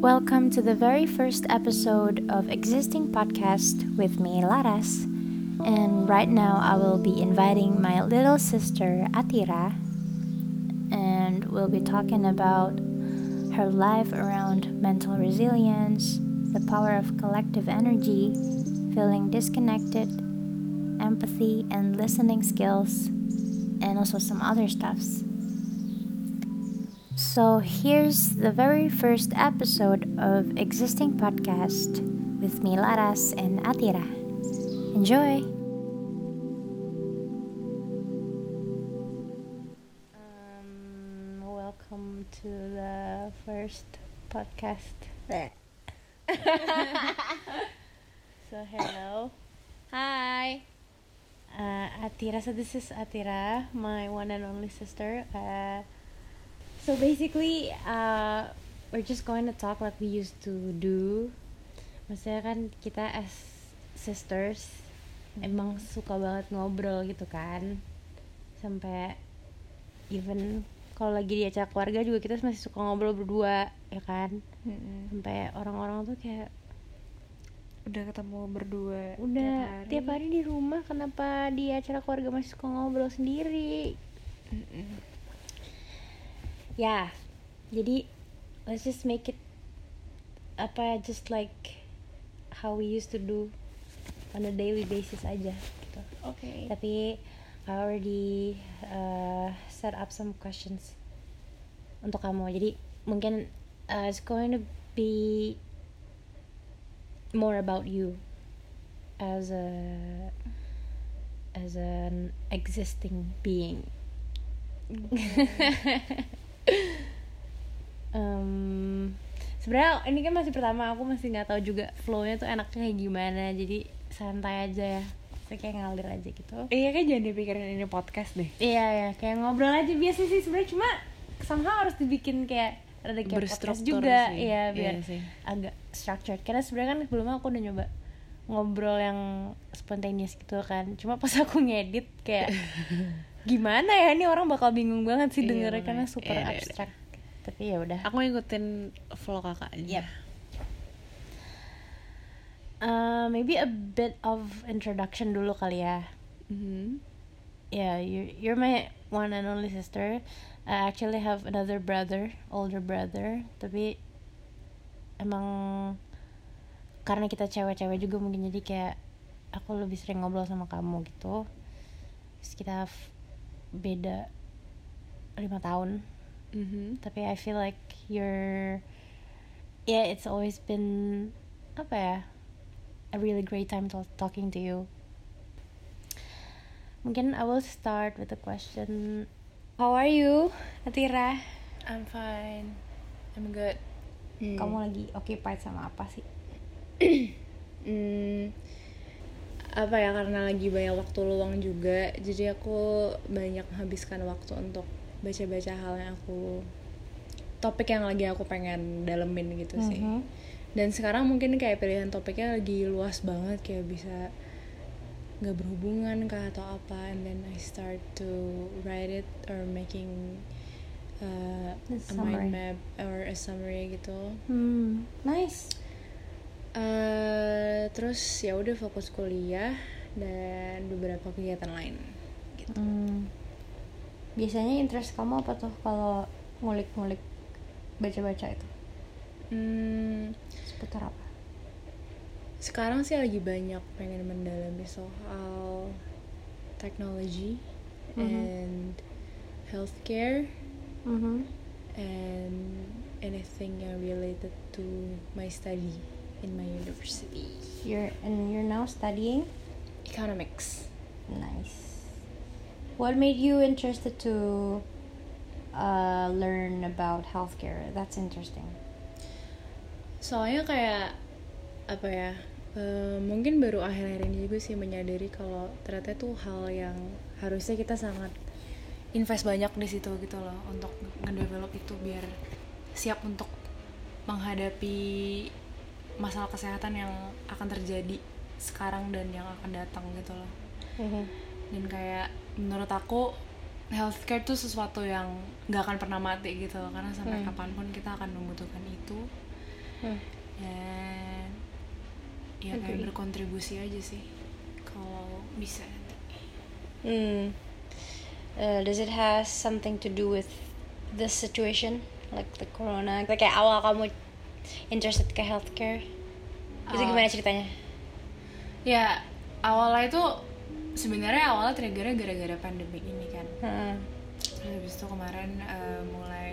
Welcome to the very first episode of Existing Podcast with me, Laras. And right now, I will be inviting my little sister, Atira, and we'll be talking about her life around mental resilience, the power of collective energy, feeling disconnected, empathy and listening skills, and also some other stuffs. So here's the very first episode of Existing Podcast with me, Laras, and Atira. Enjoy! Um, welcome to the first podcast. so hello, Hi. uh, Atira. So this is Atira, my one and only sister. Uh, so basically, uh, we're just going to talk like we used to do. Maksudnya kan kita as sisters emang suka banget ngobrol gitu kan, sampai even kalau lagi di acara keluarga juga kita masih suka ngobrol berdua ya kan, sampai orang-orang tuh kayak Udah ketemu berdua. udah tiap hari di rumah kenapa di acara keluarga masih suka ngobrol sendiri. Ya jadi let's just make it apa just like how we used to do on a daily basis aja gitu. Oke. tapi I already uh, set up some questions untuk kamu. Jadi mungkin uh, it's going to be more about you as a as an existing being um, sebenarnya ini kan masih pertama aku masih nggak tahu juga flownya tuh enaknya kayak gimana jadi santai aja ya kayak ngalir aja gitu Iya kan jangan dipikirin ini podcast deh. Iya ya, kayak ngobrol aja biasa sih sebenarnya cuma somehow harus dibikin kayak ada kayak podcast juga, sih. iya biar Iya sih. agak structured. Karena sebenarnya kan sebelumnya aku udah nyoba ngobrol yang spontaneous gitu kan. Cuma pas aku ngedit kayak gimana ya ini orang bakal bingung banget sih Iya, dengernya karena super Iya, iya, iya. abstrak. Tapi ya udah. Aku ngikutin vlog kakak aja. Yep. Uh, maybe a bit of introduction dulu kali ya. Mhm. yeah you're you're my one and only sister I actually have another brother older brother tapi emang karena kita cewek-cewek juga mungkin jadi kayak aku lebih sering ngobrol sama kamu gitu terus kita beda lima tahun Mhm. tapi I feel like you're yeah it's always been apa ya a really great time to talking to you mungkin I will start with a question how are you Atira I'm fine. I'm good. kamu lagi occupied sama apa sih Hmm, apa ya karena lagi banyak waktu luang juga jadi aku banyak menghabiskan waktu untuk baca-baca hal yang aku topik yang lagi aku pengen dalemin gitu sih Mhm. dan sekarang mungkin kayak pilihan topiknya lagi luas banget kayak bisa nggak berhubungan kah atau apa and then I start to write it or making uh, A mind map or a summary gitu hmm nice Eh, terus ya udah fokus kuliah dan beberapa kegiatan lain gitu. Hmm. Biasanya interest kamu apa tuh kalau ngulik-ngulik baca-baca itu Hmm, seputar apa sekarang sih lagi banyak pengen mendalami soal teknologi Mhm. and healthcare Mhm. and anything yang related to my study in my university you're and you're now studying economics Nice. What made you interested to uh, learn about healthcare? That's interesting. soalnya kayak apa ya eh, mungkin baru akhir-akhir ini juga sih menyadari kalau ternyata itu hal yang harusnya kita sangat invest banyak di situ gitu loh untuk ngedevelop itu biar siap untuk menghadapi masalah kesehatan yang akan terjadi sekarang dan yang akan datang gitu loh dan kayak menurut aku healthcare tuh sesuatu yang nggak akan pernah mati gitu karena sampai Hmm. kapan pun kita akan membutuhkan itu Hmm. dan ya kayak berkontribusi aja sih kalau bisa Hmm. Uh, does it has something to do with this situation, like the corona? Kayak awal kamu interested ke healthcare, itu Oh. gimana ceritanya? ya awalnya itu sebenarnya awalnya triggernya gara-gara pandemi ini kan Heeh. Terus habis itu kemarin eh, mulai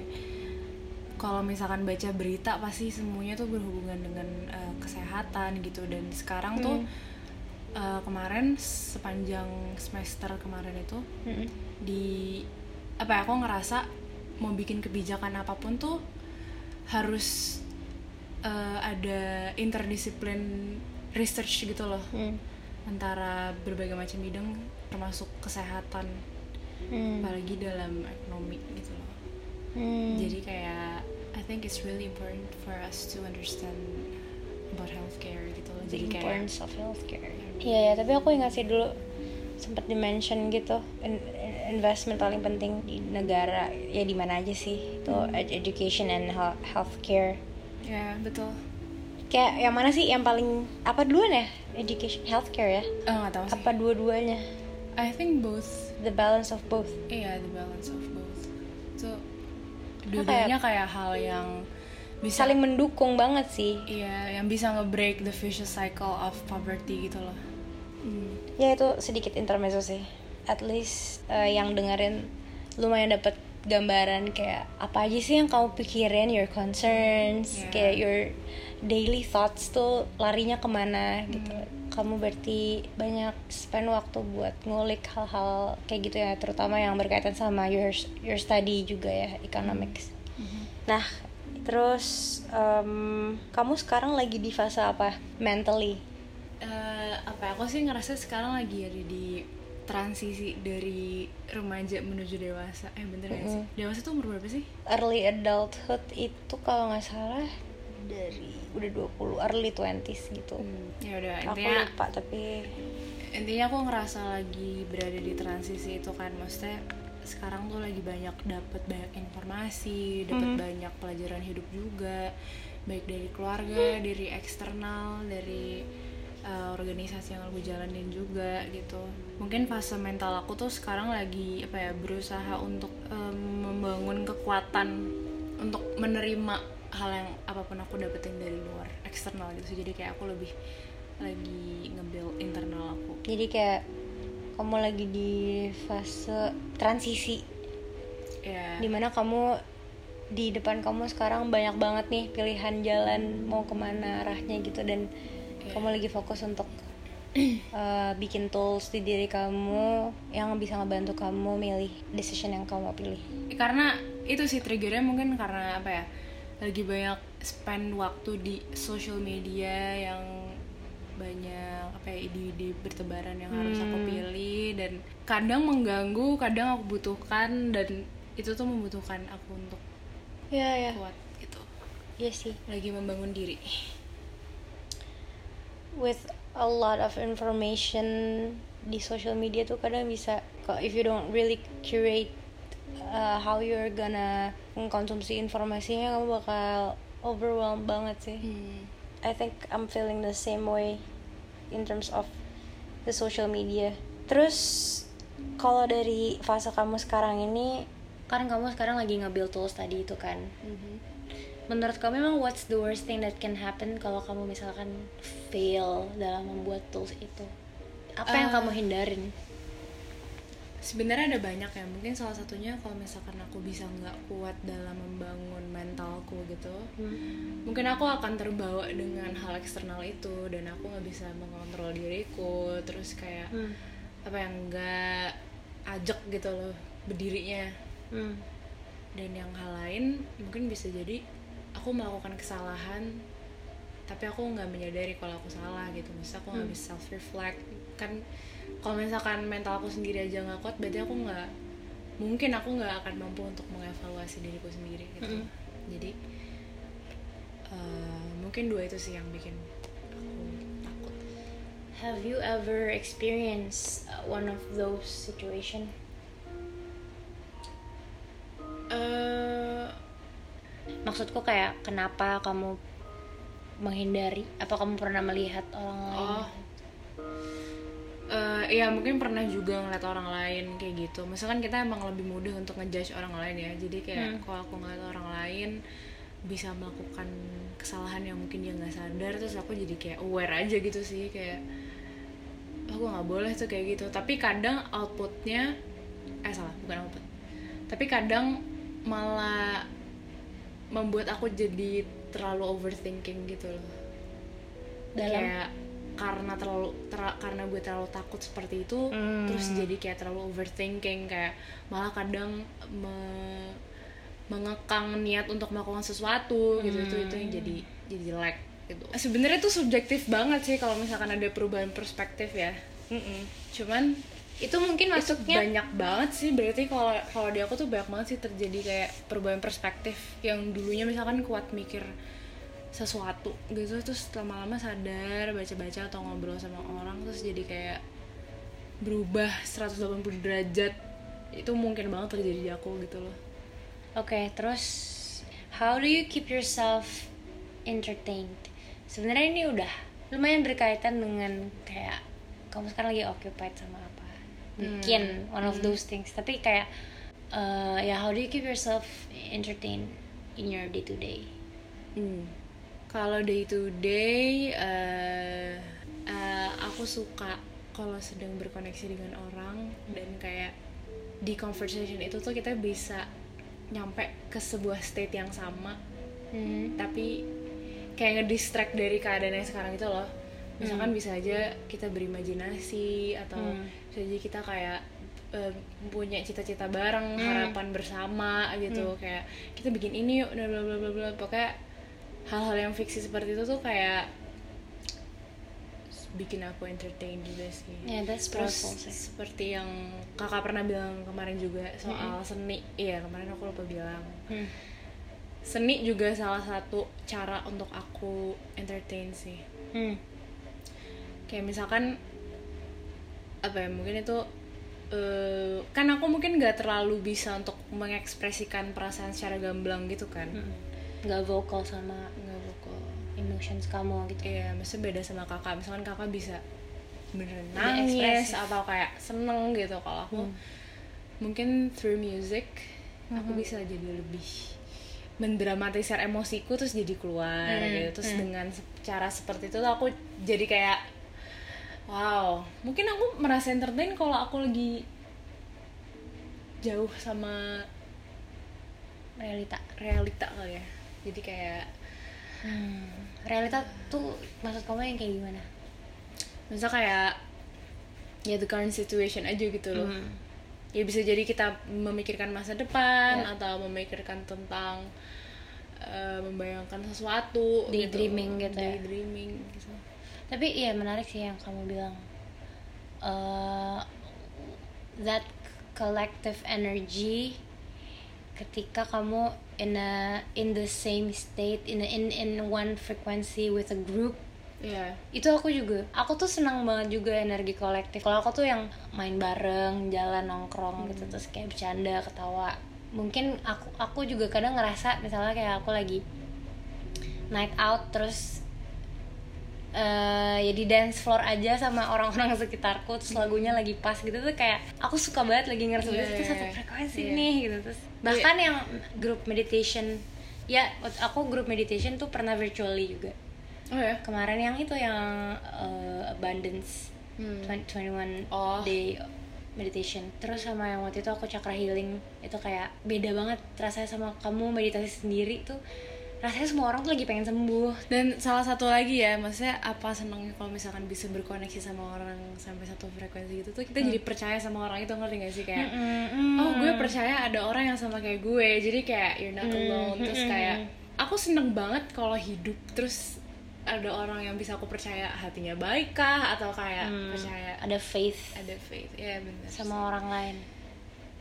kalau misalkan baca berita pasti semuanya tuh berhubungan dengan eh, kesehatan gitu dan sekarang tuh Hmm. eh, kemarin sepanjang semester kemarin itu Mm-mm. di apa ya aku ngerasa mau bikin kebijakan apa pun tuh harus eh, ada interdisiplin research gitu loh Hmm. Antara berbagai macam bidang termasuk kesehatan Hmm. apalagi dalam ekonomi gitu loh Hmm. jadi kayak I think it's really important for us to understand about healthcare gitu loh the jadi kayak importance of healthcare. Iya ya, tapi aku ingat sih dulu sempat dimention gitu in- in- investment paling penting di negara ya di mana aja sih itu ed- education and health healthcare. ya betul Kayak yang mana sih yang paling apa duluan ya? Education, healthcare ya? Nggak tahu sih Apa dua-duanya? I think both The balance of both. iya the balance of both so dua-duanya kayak hal yang bisa Saling mendukung banget sih. iya yang bisa nge-break the vicious cycle of poverty gitu loh Hmm. Ya itu sedikit intermezzo sih. At least eh, yang dengerin lumayan dapat gambaran kayak apa aja sih yang kamu pikirin, your concerns, Yeah. kayak your daily thoughts tuh larinya ke mana gitu. Kamu berarti banyak spend waktu buat ngulik hal-hal kayak gitu ya, terutama yang berkaitan sama your your study juga ya, economics. Nah, terus em, kamu sekarang lagi di fase apa? Mentally? Eh, apa ya, aku sih ngerasa sekarang lagi ada di transisi dari remaja menuju dewasa. Eh bener gak sih dewasa tuh umur berapa sih? Early adulthood itu kalau nggak salah dari udah 20 early 20s gitu. ya udah Aku intinya lupa tapi intinya aku ngerasa lagi berada di transisi itu kan maksudnya sekarang tuh lagi banyak dapat banyak informasi dapat banyak pelajaran hidup juga baik dari keluarga dari eksternal dari uh, organisasi yang aku jalanin juga gitu. Mungkin fase mental aku tuh sekarang lagi apa ya berusaha untuk um, membangun kekuatan untuk menerima hal yang apa pun aku dapetin dari luar eksternal gitu jadi kayak aku lebih lagi nge-build internal aku. Jadi kayak kamu lagi di fase transisi. Ya di mana kamu di depan kamu sekarang banyak banget nih pilihan jalan mau ke mana arahnya gitu. Dan kamu lagi fokus untuk uh, bikin tools di diri kamu yang bisa ngebantu kamu milih decision yang kamu mau pilih. karena itu sih triggernya mungkin karena apa ya lagi banyak spend waktu di social media yang banyak apa ya ide-ide bertebaran yang harus aku pilih dan kadang mengganggu kadang aku butuhkan dan itu tuh membutuhkan aku untuk Ya ya. kuat gitu Iya sih. lagi membangun diri with a lot of information di social media tuh kadang bisa kalau if you don't really curate uh, how you're gonna mengkonsumsi informasinya kamu bakal overwhelmed banget sih. I think I'm feeling the same way in terms of the social media. Terus kalau dari fase kamu sekarang ini kan kamu sekarang lagi nge-build tools tadi itu kan. Menurut kamu memang what's the worst thing that can happen kalau kamu misalkan fail dalam membuat tools itu? Apa yang Eh, kamu hindarin? Sebenarnya ada banyak ya mungkin salah satunya kalau misalkan aku bisa nggak kuat dalam membangun mentalku gitu mungkin aku akan terbawa dengan hal eksternal itu dan aku nggak bisa mengontrol diriku terus kayak Hmm. apa yang nggak ajak gitu loh berdirinya Hmm. dan yang hal lain mungkin bisa jadi aku melakukan kesalahan tapi aku nggak menyadari kalau aku salah gitu. Misalnya aku nggak bisa self reflect kan kalau misalkan mental aku sendiri aja nggak kuat berarti aku nggak mungkin aku nggak akan mampu untuk mengevaluasi diriku sendiri gitu. Mm-mm. jadi eh, mungkin dua itu sih yang bikin aku takut. Have you ever experienced uh, one of those situation? eh Maksudku kayak kenapa kamu menghindari apa kamu pernah melihat orang lain Oh. Eh, ya mungkin pernah juga ngeliat orang lain kayak gitu. Misalkan kita emang lebih mudah untuk ngejudge orang lain ya. Jadi kayak Hmm. kalau aku ngeliat orang lain bisa melakukan kesalahan yang mungkin dia nggak sadar, terus aku jadi kayak aware aja gitu sih kayak aku nggak boleh tuh kayak gitu. Tapi kadang outputnya eh salah bukan output. Tapi kadang malah membuat aku jadi terlalu overthinking gitu loh. Dalam? Kayak karena terlalu ter- karena gue terlalu takut seperti itu Hmm. terus jadi kayak terlalu overthinking kayak malah kadang me- mengekang niat untuk melakukan sesuatu gitu. Itu itu yang jadi jadi jelek gitu. Sebenarnya tuh subjektif banget sih kalau misalkan ada perubahan perspektif ya. Cuman itu mungkin itu masuknya banyak banget sih berarti kalau kalau di aku tuh banyak banget sih terjadi kayak perubahan perspektif yang dulunya misalkan kuat mikir sesuatu gitu terus lama-lama sadar baca-baca atau ngobrol sama orang terus jadi kayak berubah 180 derajat itu mungkin banget terjadi di aku gitu loh Oke, terus how do you keep yourself entertained? Sebenarnya ini udah lumayan berkaitan dengan kayak kamu sekarang lagi occupied sama apa? Mungkin one of those things. Tapi kayak uh, ya how do you keep yourself entertained in your day to day? Hmm. Kalau day to day, eh, eh, aku suka kalau sedang berkoneksi dengan orang dan kayak di conversation itu tuh kita bisa nyampe ke sebuah state yang sama, Hmm. tapi kayak ngedistract dari keadaan yang sekarang itu loh. Misalkan bisa aja kita berimajinasi atau Hmm. bisa aja kita kayak eh, punya cita-cita bareng, harapan bersama gitu. Kayak kita bikin ini yuk, bla bla bla bla bla. Pokoknya hal-hal yang fiksi seperti itu tuh kayak bikin aku entertain juga sih. Yeah, that's Terus powerful seperti yang kakak pernah bilang kemarin juga soal seni, iya kemarin aku lupa bilang. Hmm. Seni juga salah satu cara untuk aku entertain sih. Hmm. Kayak misalkan apa ya mungkin itu eh, kan aku mungkin nggak terlalu bisa untuk mengekspresikan perasaan secara gamblang gitu kan. Hmm. Nggak vokal sama Nggak vokal. emotions kamu gitu. Iya, maksudnya beda sama kakak. Misalkan kakak bisa beneran nangis atau kayak seneng gitu. Kalau aku mungkin through music aku bisa jadi lebih mendramatisir emosiku terus jadi keluar Hmm, gitu. Terus hmm. dengan cara seperti itu tuh aku jadi kayak wow, mungkin aku merasa entertain kalau aku lagi jauh sama Realita. realita kali ya. Jadi kayak Hmm. Realita tuh maksud kamu yang kayak gimana? misal kayak ya the current situation aja gitu loh Hmm. ya bisa jadi kita memikirkan masa depan Ya. atau memikirkan tentang eh, membayangkan sesuatu Daydreaming gitu ya. daydreaming gitu Tapi iya menarik sih yang kamu bilang. eh that collective energy ketika kamu in a in the same state in a, in in one frequency with a group ya itu aku juga aku tuh senang banget juga energi kolektif. Kalau aku tuh yang main bareng jalan nongkrong gitu terus kayak bercanda ketawa. Mungkin aku aku juga kadang ngerasa misalnya kayak aku lagi night out terus eh ya di dance floor aja sama orang-orang sekitarku terus lagunya lagi pas gitu tuh kayak aku suka banget lagi ngerasa Iya, itu iya, satu iya. frekuensi Iya. nih gitu terus bahkan yang grup meditation ya aku grup meditation tuh pernah virtually juga oh ya kemarin yang itu yang uh, abundance Hmm. 20 21 Oh. day meditation terus sama yang waktu itu aku chakra healing itu kayak beda banget rasanya sama kamu meditasi sendiri tuh rasanya semua orang tuh lagi pengen sembuh. Dan salah satu lagi ya maksudnya apa senangnya kalau misalkan bisa berkoneksi sama orang sampai satu frekuensi gitu tuh kita jadi percaya sama orang itu ngerti gak sih? Kayak Mm-mm. oh gue percaya ada orang yang sama kayak gue jadi kayak you're not alone. terus mm-mm. kayak aku seneng banget kalau hidup terus ada orang yang bisa aku percaya hatinya baik kah atau kayak Hmm, percaya ada faith. Ada faith ya benar sama orang lain.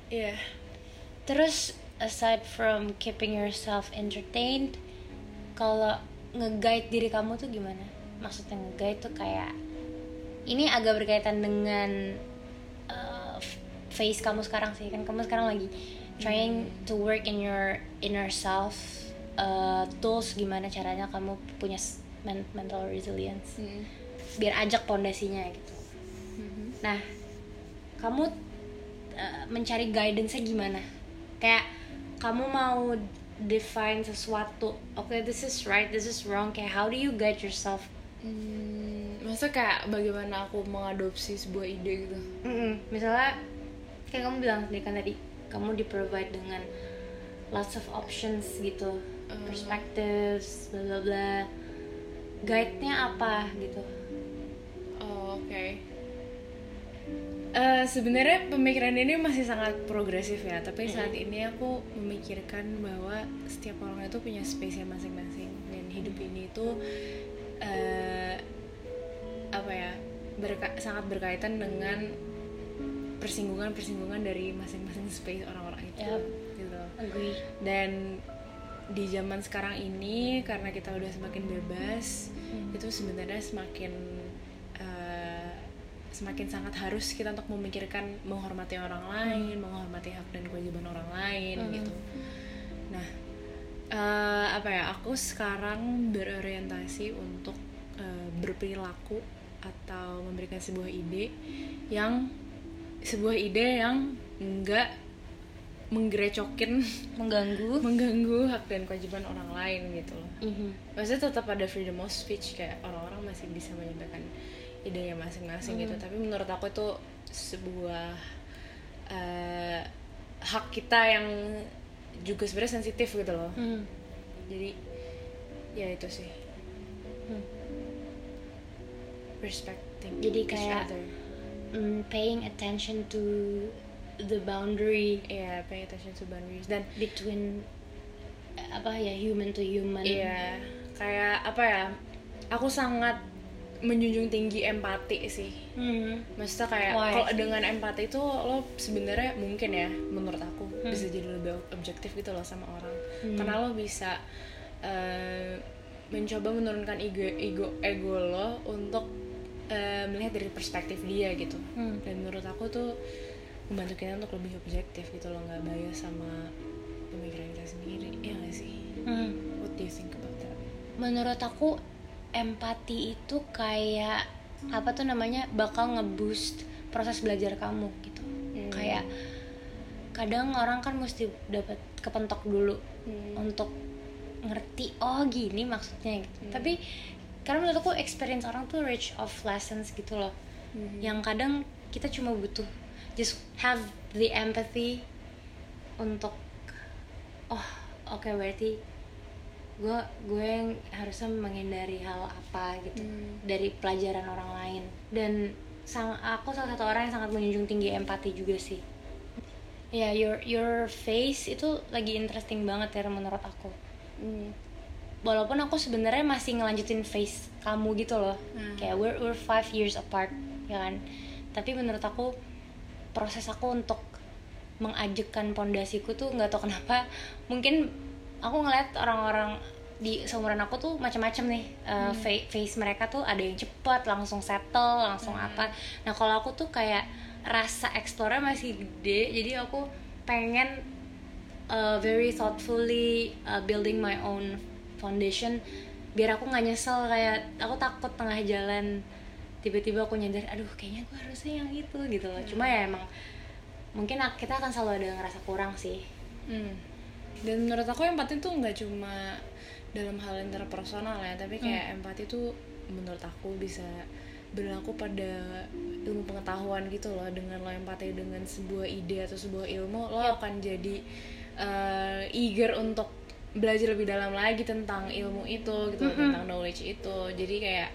Iya. Terus aside from keeping yourself entertained kalau nge-guide diri kamu tuh gimana? Maksudnya nge-guide tuh kayak ini agak berkaitan dengan uh, face kamu sekarang sih. Kan kamu sekarang lagi trying to work in your inner self uh, tools gimana caranya kamu punya mental resilience. Hmm. biar ajak pondasinya gitu. Mhm. nah kamu uh, mencari guidance-nya gimana? Kayak kamu mau define sesuatu. Oke this is right this is wrong. Kayak how do you guide yourself? Hmm, masa kayak bagaimana aku mengadopsi sebuah ide gitu? Misalnya kayak kamu bilang tadi kan tadi kamu di provide dengan lots of options gitu. Uh. perspectives bla bla bla. Guide-nya apa gitu? Oh, oke. Eh, sebenarnya pemikiran ini masih sangat progresif ya, tapi saat ini aku memikirkan bahwa setiap orang itu punya space masing-masing dan hidup ini itu eh, apa ya berka- sangat berkaitan dengan persinggungan-persinggungan dari masing-masing space orang-orang itu, Yap. gitu. agree Dan di zaman sekarang ini karena kita udah semakin bebas, Hmm. itu sebenarnya semakin eh, semakin sangat harus kita untuk memikirkan menghormati orang lain, menghormati hak dan kewajiban orang lain Hmm. gitu. Nah, eh, apa ya? Aku sekarang berorientasi untuk eh, berperilaku atau memberikan sebuah ide yang sebuah ide yang enggak menggerecokin mengganggu mengganggu hak dan kewajiban orang lain gitu loh Mhm. maksudnya tetap ada freedom of speech kayak orang-orang masih bisa menyampaikan idenya masing-masing gitu tapi menurut aku itu sebuah eh, hak kita yang juga sebenarnya sensitif gitu loh Mhm. jadi ya itu sih Hmm. respecting Jadi each kayak- other. Mm, paying attention to the boundary Iya, pay attention to boundaries dan between apa ya human to human Iya, kayak apa ya? Aku sangat menjunjung tinggi empati sih. Mhm. Maksudnya kayak kalau dengan empati itu lo sebenarnya mungkin ya menurut aku Hmm. bisa jadi lebih objektif gitu loh sama orang. Hmm. Karena lo bisa eh, mencoba menurunkan ego ego ego lo untuk eh, melihat dari perspektif dia gitu. Hmm. Dan menurut aku tuh membantu kita untuk lebih objektif gitu loh nggak bias sama pemikiran kita sendiri. Iya gak sih? Mhm. What do you think about that? menurut aku empati itu kayak apa tuh namanya bakal ngeboost proses belajar kamu gitu Hmm. kayak kadang orang kan mesti dapat kepentok dulu Hmm. untuk ngerti oh gini maksudnya gitu Hmm. tapi karena menurut aku experience orang tuh rich of lessons gitu loh Hmm. yang kadang kita cuma butuh just have the empathy untuk oh oke berarti gue gue yang harusnya menghindari hal apa gitu Hmm. dari pelajaran orang lain dan sang aku salah satu orang yang sangat menjunjung tinggi empati juga sih ya your your face itu lagi interesting banget ya menurut aku Hmm. walaupun aku sebenarnya masih ngelanjutin face kamu gitu loh Hmm. kayak we're we're five years apart ya kan tapi menurut aku proses aku untuk mengajukan pondasiku tuh nggak tahu kenapa mungkin aku ngeliat orang-orang di seumuran aku tuh macam-macam nih uh, fa- face mereka tuh ada yang cepat langsung settle langsung apa. Nah kalau aku tuh kayak rasa explore masih gede jadi aku pengen uh, very thoughtfully uh, building my own foundation biar aku nggak nyesel kayak aku takut tengah jalan tiba-tiba aku nyadar aduh kayaknya gue harusnya yang itu gitu loh. Cuma ya emang mungkin kita akan selalu ada yang ngerasa kurang sih. Hmm. Dan menurut aku empati tuh nggak cuma dalam hal interpersonal ya, tapi kayak empati tuh menurut aku bisa berlaku pada ilmu pengetahuan gitu loh. Dengan lo empati dengan sebuah ide atau sebuah ilmu, lo akan jadi eh, eager untuk belajar lebih dalam lagi tentang ilmu itu gitu, tentang knowledge itu. Jadi kayak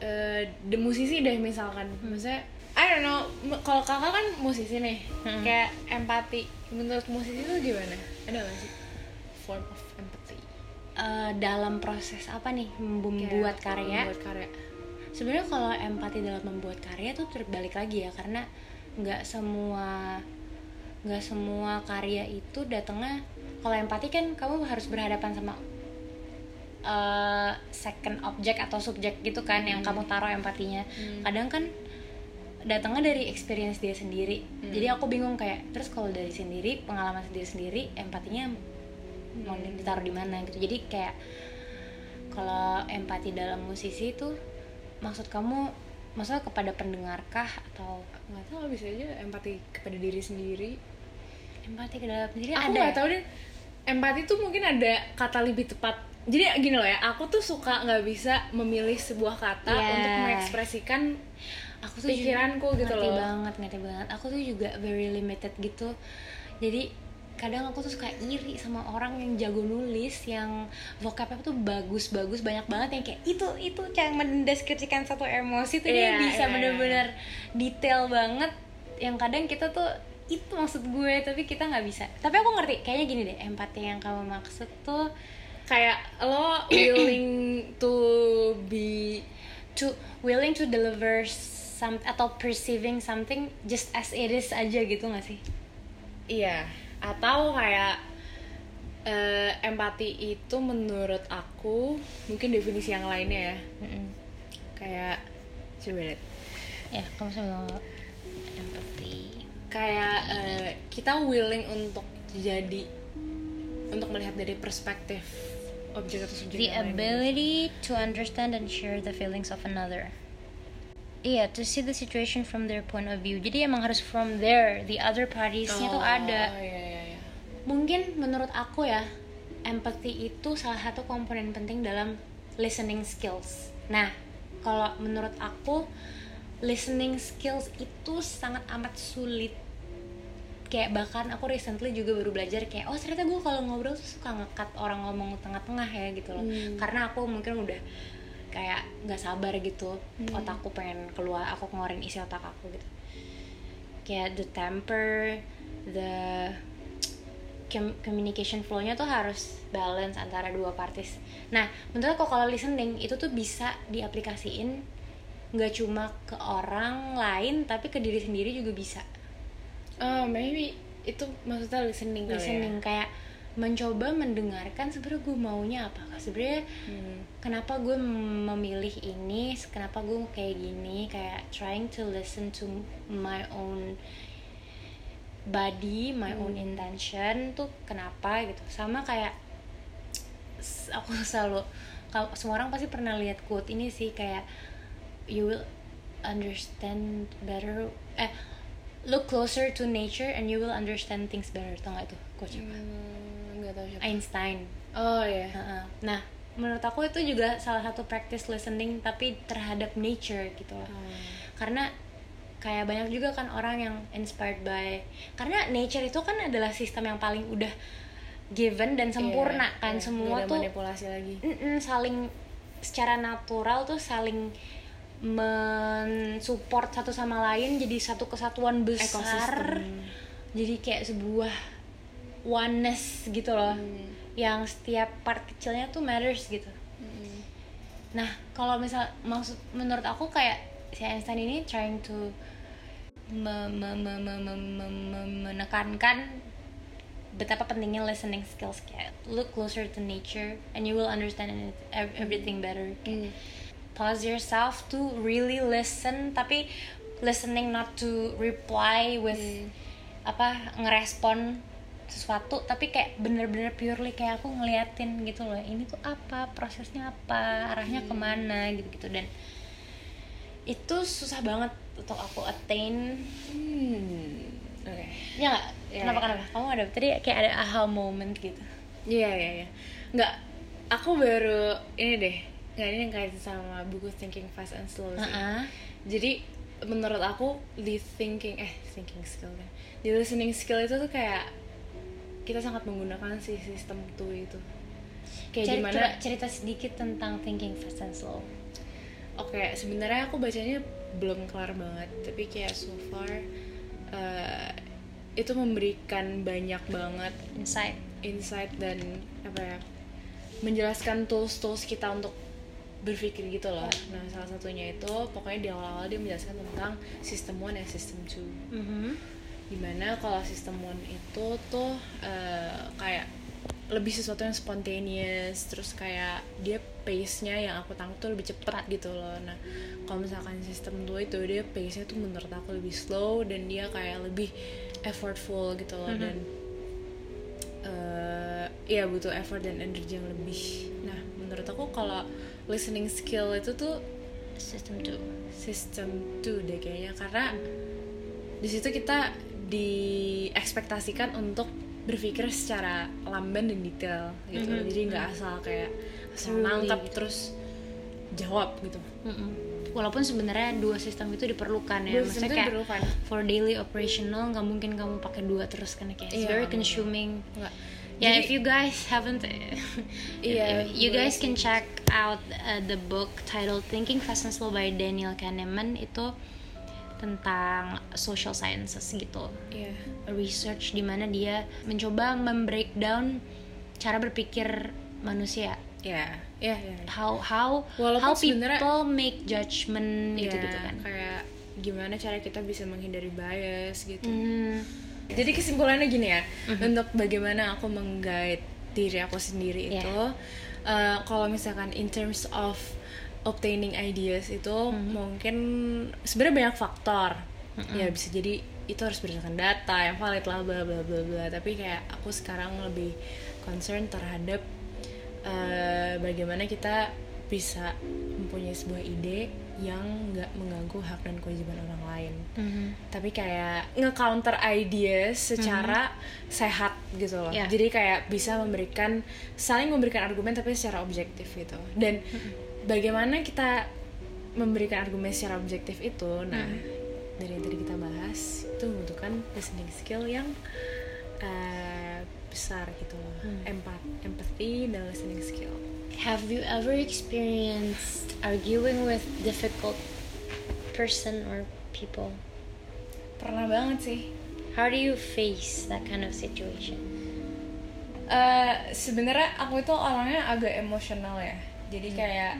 eh the musisi deh misalkan, maksudnya I don't know, kalau kakak kan musisi nih, kayak empati. Menurut musisi itu gimana? Ada gak sih form of empathy? Uh, dalam proses apa nih membuat Kayak karya? Membuat karya. sebenarnya kalau empati dalam membuat karya tuh terbalik lagi ya karena nggak semua nggak semua karya itu datangnya kalau empati kan kamu harus berhadapan sama uh, second object atau subjek gitu kan yang kamu taruh empatinya. Kadang kan datangnya dari experience dia sendiri. Jadi aku bingung kayak terus kalau dari sendiri pengalaman sendiri sendiri empatinya mau ditaruh di mana gitu. Jadi kayak kalau empati dalam musisi itu maksud kamu maksudnya kepada pendengarkah atau nggak tahu bisa aja empati kepada diri sendiri. Empati ke dalam diri aku ada nggak tahu deh. Empati tuh mungkin ada kata lebih tepat. Jadi gini loh ya aku tuh suka nggak bisa memilih sebuah kata Iya. untuk mengekspresikan aku tuh pikiranku juga, gitu ngerti loh. banget ngerti banget. Aku tuh juga very limited gitu. Jadi kadang aku tuh suka iri sama orang yang jago nulis yang vocabnya tuh bagus-bagus banyak banget yang kayak itu itu yang mendeskripsikan satu emosi tuh dia Iya, bisa iya, bener-bener detail banget. Yang kadang kita tuh itu maksud gue tapi kita nggak bisa. Tapi aku ngerti kayaknya gini deh empati yang kamu maksud tuh kayak lo willing to be to willing to deliver some atau perceiving something just as it is aja gitu gak sih? Iya, atau kayak eh, empati itu menurut aku mungkin definisi yang lainnya ya. Kayak coba lihat. ya kamu sama empathy Kayak eh, kita willing untuk jadi untuk melihat dari perspektif objek atau subjek the lain. ability to understand and share the feelings of another Iya, to see the situation from their point of view. Jadi emang harus from there, the other parties-nya tuh Oh, ada. iya, iya, iya. Mungkin menurut aku ya, empathy itu salah satu komponen penting dalam listening skills. Nah, kalau menurut aku listening skills itu sangat amat sulit. Kayak bahkan aku recently juga baru belajar kayak oh ternyata gue kalau ngobrol tuh suka ngekat orang ngomong tengah-tengah ya gitu loh. Hmm. Karena aku mungkin udah kayak nggak sabar gitu otakku pengen keluar aku ngeluarin isi otak aku gitu kayak the temper the communication flow-nya tuh harus balance antara dua parties. Nah, menurut aku kalau listening itu tuh bisa diaplikasiin nggak cuma ke orang lain tapi ke diri sendiri juga bisa. Oh, maybe itu maksudnya listening kali ya? Listening kayak mencoba mendengarkan sebenarnya gue maunya apa. Sebenarnya Hmm. kenapa gue memilih ini, kenapa gue kayak gini, kayak trying to listen to my own body, my own intention tuh kenapa gitu. Sama kayak aku selalu kalau semua orang pasti pernah lihat quote ini sih kayak you will understand better eh look closer to nature and you will understand things better tau gak itu quote siapa? Hmm, nggak tahu siapa. Einstein Oh ya. Heeh. Nah, menurut aku itu juga salah satu practice listening tapi terhadap nature gitu loh. Karena kayak banyak juga kan orang yang inspired by karena nature itu kan adalah sistem yang paling udah given dan sempurna Iya, kan iya. semua tuh manipulasi lagi. saling secara natural tuh saling mensupport satu sama lain jadi satu kesatuan besar Ekosistem. jadi kayak sebuah oneness gitu loh Hmm. yang setiap part kecilnya tuh matters gitu Hmm. nah kalau misal maksud menurut aku kayak si Einstein ini trying to me- me- me- me- me- me- me- menekankan betapa pentingnya listening skills kayak look closer to nature and you will understand it- ev- everything better Hmm. pause yourself to really listen tapi listening not to reply with Hmm. apa ngerespon sesuatu tapi kayak bener-bener purely kayak aku ngeliatin gitu loh ini tuh apa prosesnya apa arahnya ke mana gitu-gitu dan itu susah banget untuk aku attain Hmm. Oke. ya nggak Ya, kenapa ya. kenapa kamu ada tadi kayak ada aha moment gitu Iya iya iya. Nggak, aku baru ini deh. Nggak ini yang kaitan sama buku Thinking Fast and Slow sih. Heeh. Jadi menurut aku di thinking eh thinking skill kan, di listening skill itu tuh kayak kita sangat menggunakan si sistem tuh itu. Kayak Cari- gimana? coba cerita sedikit tentang thinking fast and slow Oke, sebenarnya aku bacanya belum kelar banget, tapi kayak so far eh, itu memberikan banyak banget insight insight dan apa ya menjelaskan tools-tools kita untuk berpikir gitu loh. Nah salah satunya itu pokoknya di awal-awal dia menjelaskan tentang sistem one dan sistem two. Mhm. Di mana kalau sistem one itu tuh eh, kayak lebih sesuatu yang spontaneous terus kayak dia pace-nya yang aku tangkap tuh lebih cepat gitu loh. Nah kalau misalkan sistem dua itu dia pace-nya tuh menurut aku lebih slow dan dia kayak lebih effortful gitu loh dan eh ya butuh effort dan energi yang lebih. Nah, menurut aku kalau listening skill itu tuh System two. sistem 2 deh kayaknya karena di situ kita diekspektasikan untuk berpikir secara lamban dan detail gitu Mhm. jadi nggak asal kayak asal nangkap gitu. terus jawab gitu Mm-mm. Walaupun sebenarnya dua sistem itu diperlukan ya, Dua maksudnya kayak diperlukan. for daily operational nggak mungkin kamu pakai dua terus kan kayak it's Iya, very consuming. Nggak. Yeah, Jadi- if you guys haven't, Iya, you guys can check out uh, the book titled Thinking Fast and Slow by Daniel Kahneman itu tentang social sciences gitu, Iya. research di mana dia mencoba membreakdown cara berpikir manusia, Iya, iya, iya. how how Walaupun how people make judgment gitu gitu Iya, kan. kayak gimana cara kita bisa menghindari bias gitu. Hmm, jadi kesimpulannya gini ya untuk bagaimana aku mengguide diri aku sendiri Iya. itu eh, kalau misalkan in terms of obtaining ideas itu mungkin sebenarnya banyak faktor. Ya bisa jadi itu harus berdasarkan data yang valid lah bla bla bla bla. Tapi kayak aku sekarang lebih concern terhadap eh, bagaimana kita bisa mempunyai sebuah ide yang nggak mengganggu hak dan kewajiban orang lain mhm. tapi kayak nge-counter ideas secara sehat gitu loh. Yeah. Jadi kayak bisa memberikan saling memberikan argumen tapi secara objektif gitu. Dan bagaimana kita memberikan argumen secara objektif itu, nah dari yang tadi kita bahas itu membutuhkan listening skill yang eh, besar gitu loh. Empat, empathy dan listening skill. Have you ever experienced arguing with difficult person or people? Pernah banget sih. How do you face that kind of situation? Eh, sebenarnya aku itu orangnya agak emosional ya jadi Hmm. kayak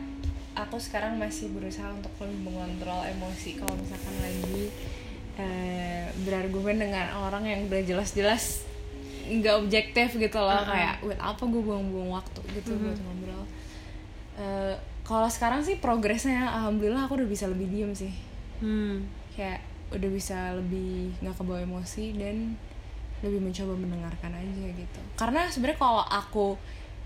aku sekarang masih berusaha untuk lebih mengontrol emosi kalau misalkan lagi eh, berargumen dengan orang yang udah jelas-jelas nggak objektif gitu loh Uh-uh. kayak buat apa gue buang-buang waktu gitu Mhm. buat ngobrol Eh, kalau sekarang sih progresnya alhamdulillah aku udah bisa lebih diem sih Hmm. kayak udah bisa lebih nggak kebawa emosi dan lebih mencoba mendengarkan aja gitu karena sebenarnya kalau aku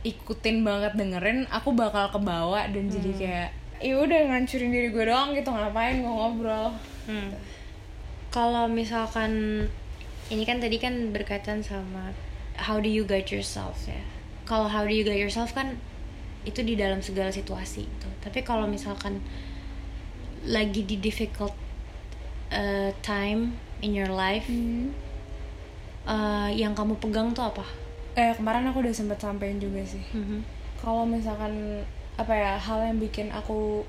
ikutin banget dengerin aku bakal kebawa dan jadi kayak ya udah ngancurin diri gue doang gitu ngapain gue ngobrol Hmm. Kalau misalkan ini kan tadi kan berkaitan sama how do you guide yourself ya. Kalau how do you guide yourself kan itu di dalam segala situasi itu. Tapi kalau misalkan lagi di difficult uh, time in your life, uh, yang kamu pegang tuh apa? eh kemarin aku udah sempet sampein juga sih Mhm. kalau misalkan apa ya hal yang bikin aku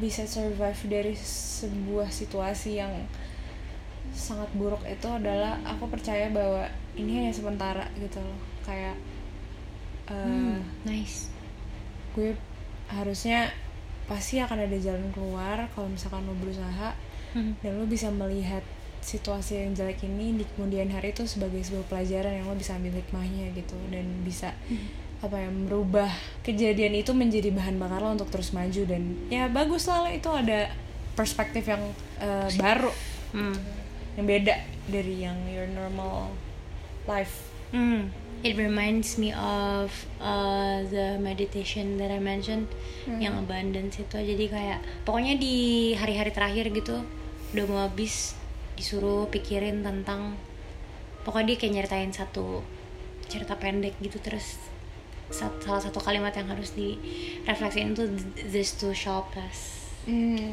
bisa survive dari sebuah situasi yang sangat buruk itu adalah aku percaya bahwa ini hanya sementara gitu loh kayak eh, Hmm, nice. gue harusnya pasti akan ada jalan keluar kalau misalkan lo berusaha Mhm. dan lo bisa melihat situasi yang jelek ini di kemudian hari itu sebagai sebuah pelajaran yang lo bisa ambil hikmahnya gitu dan bisa apa ya merubah kejadian itu menjadi bahan bakar lo untuk terus maju dan ya bagus lah lo itu ada perspektif yang eh, baru Hmm. Yang beda dari yang your normal life Hmm. It reminds me of uh, the meditation that I mentioned yang abundance itu. Jadi kayak pokoknya di hari-hari terakhir gitu udah mau habis disuruh pikirin tentang pokoknya dia kayak nyeritain satu cerita pendek gitu terus sat- salah satu kalimat yang harus direfleksiin tuh this too shall pass. iya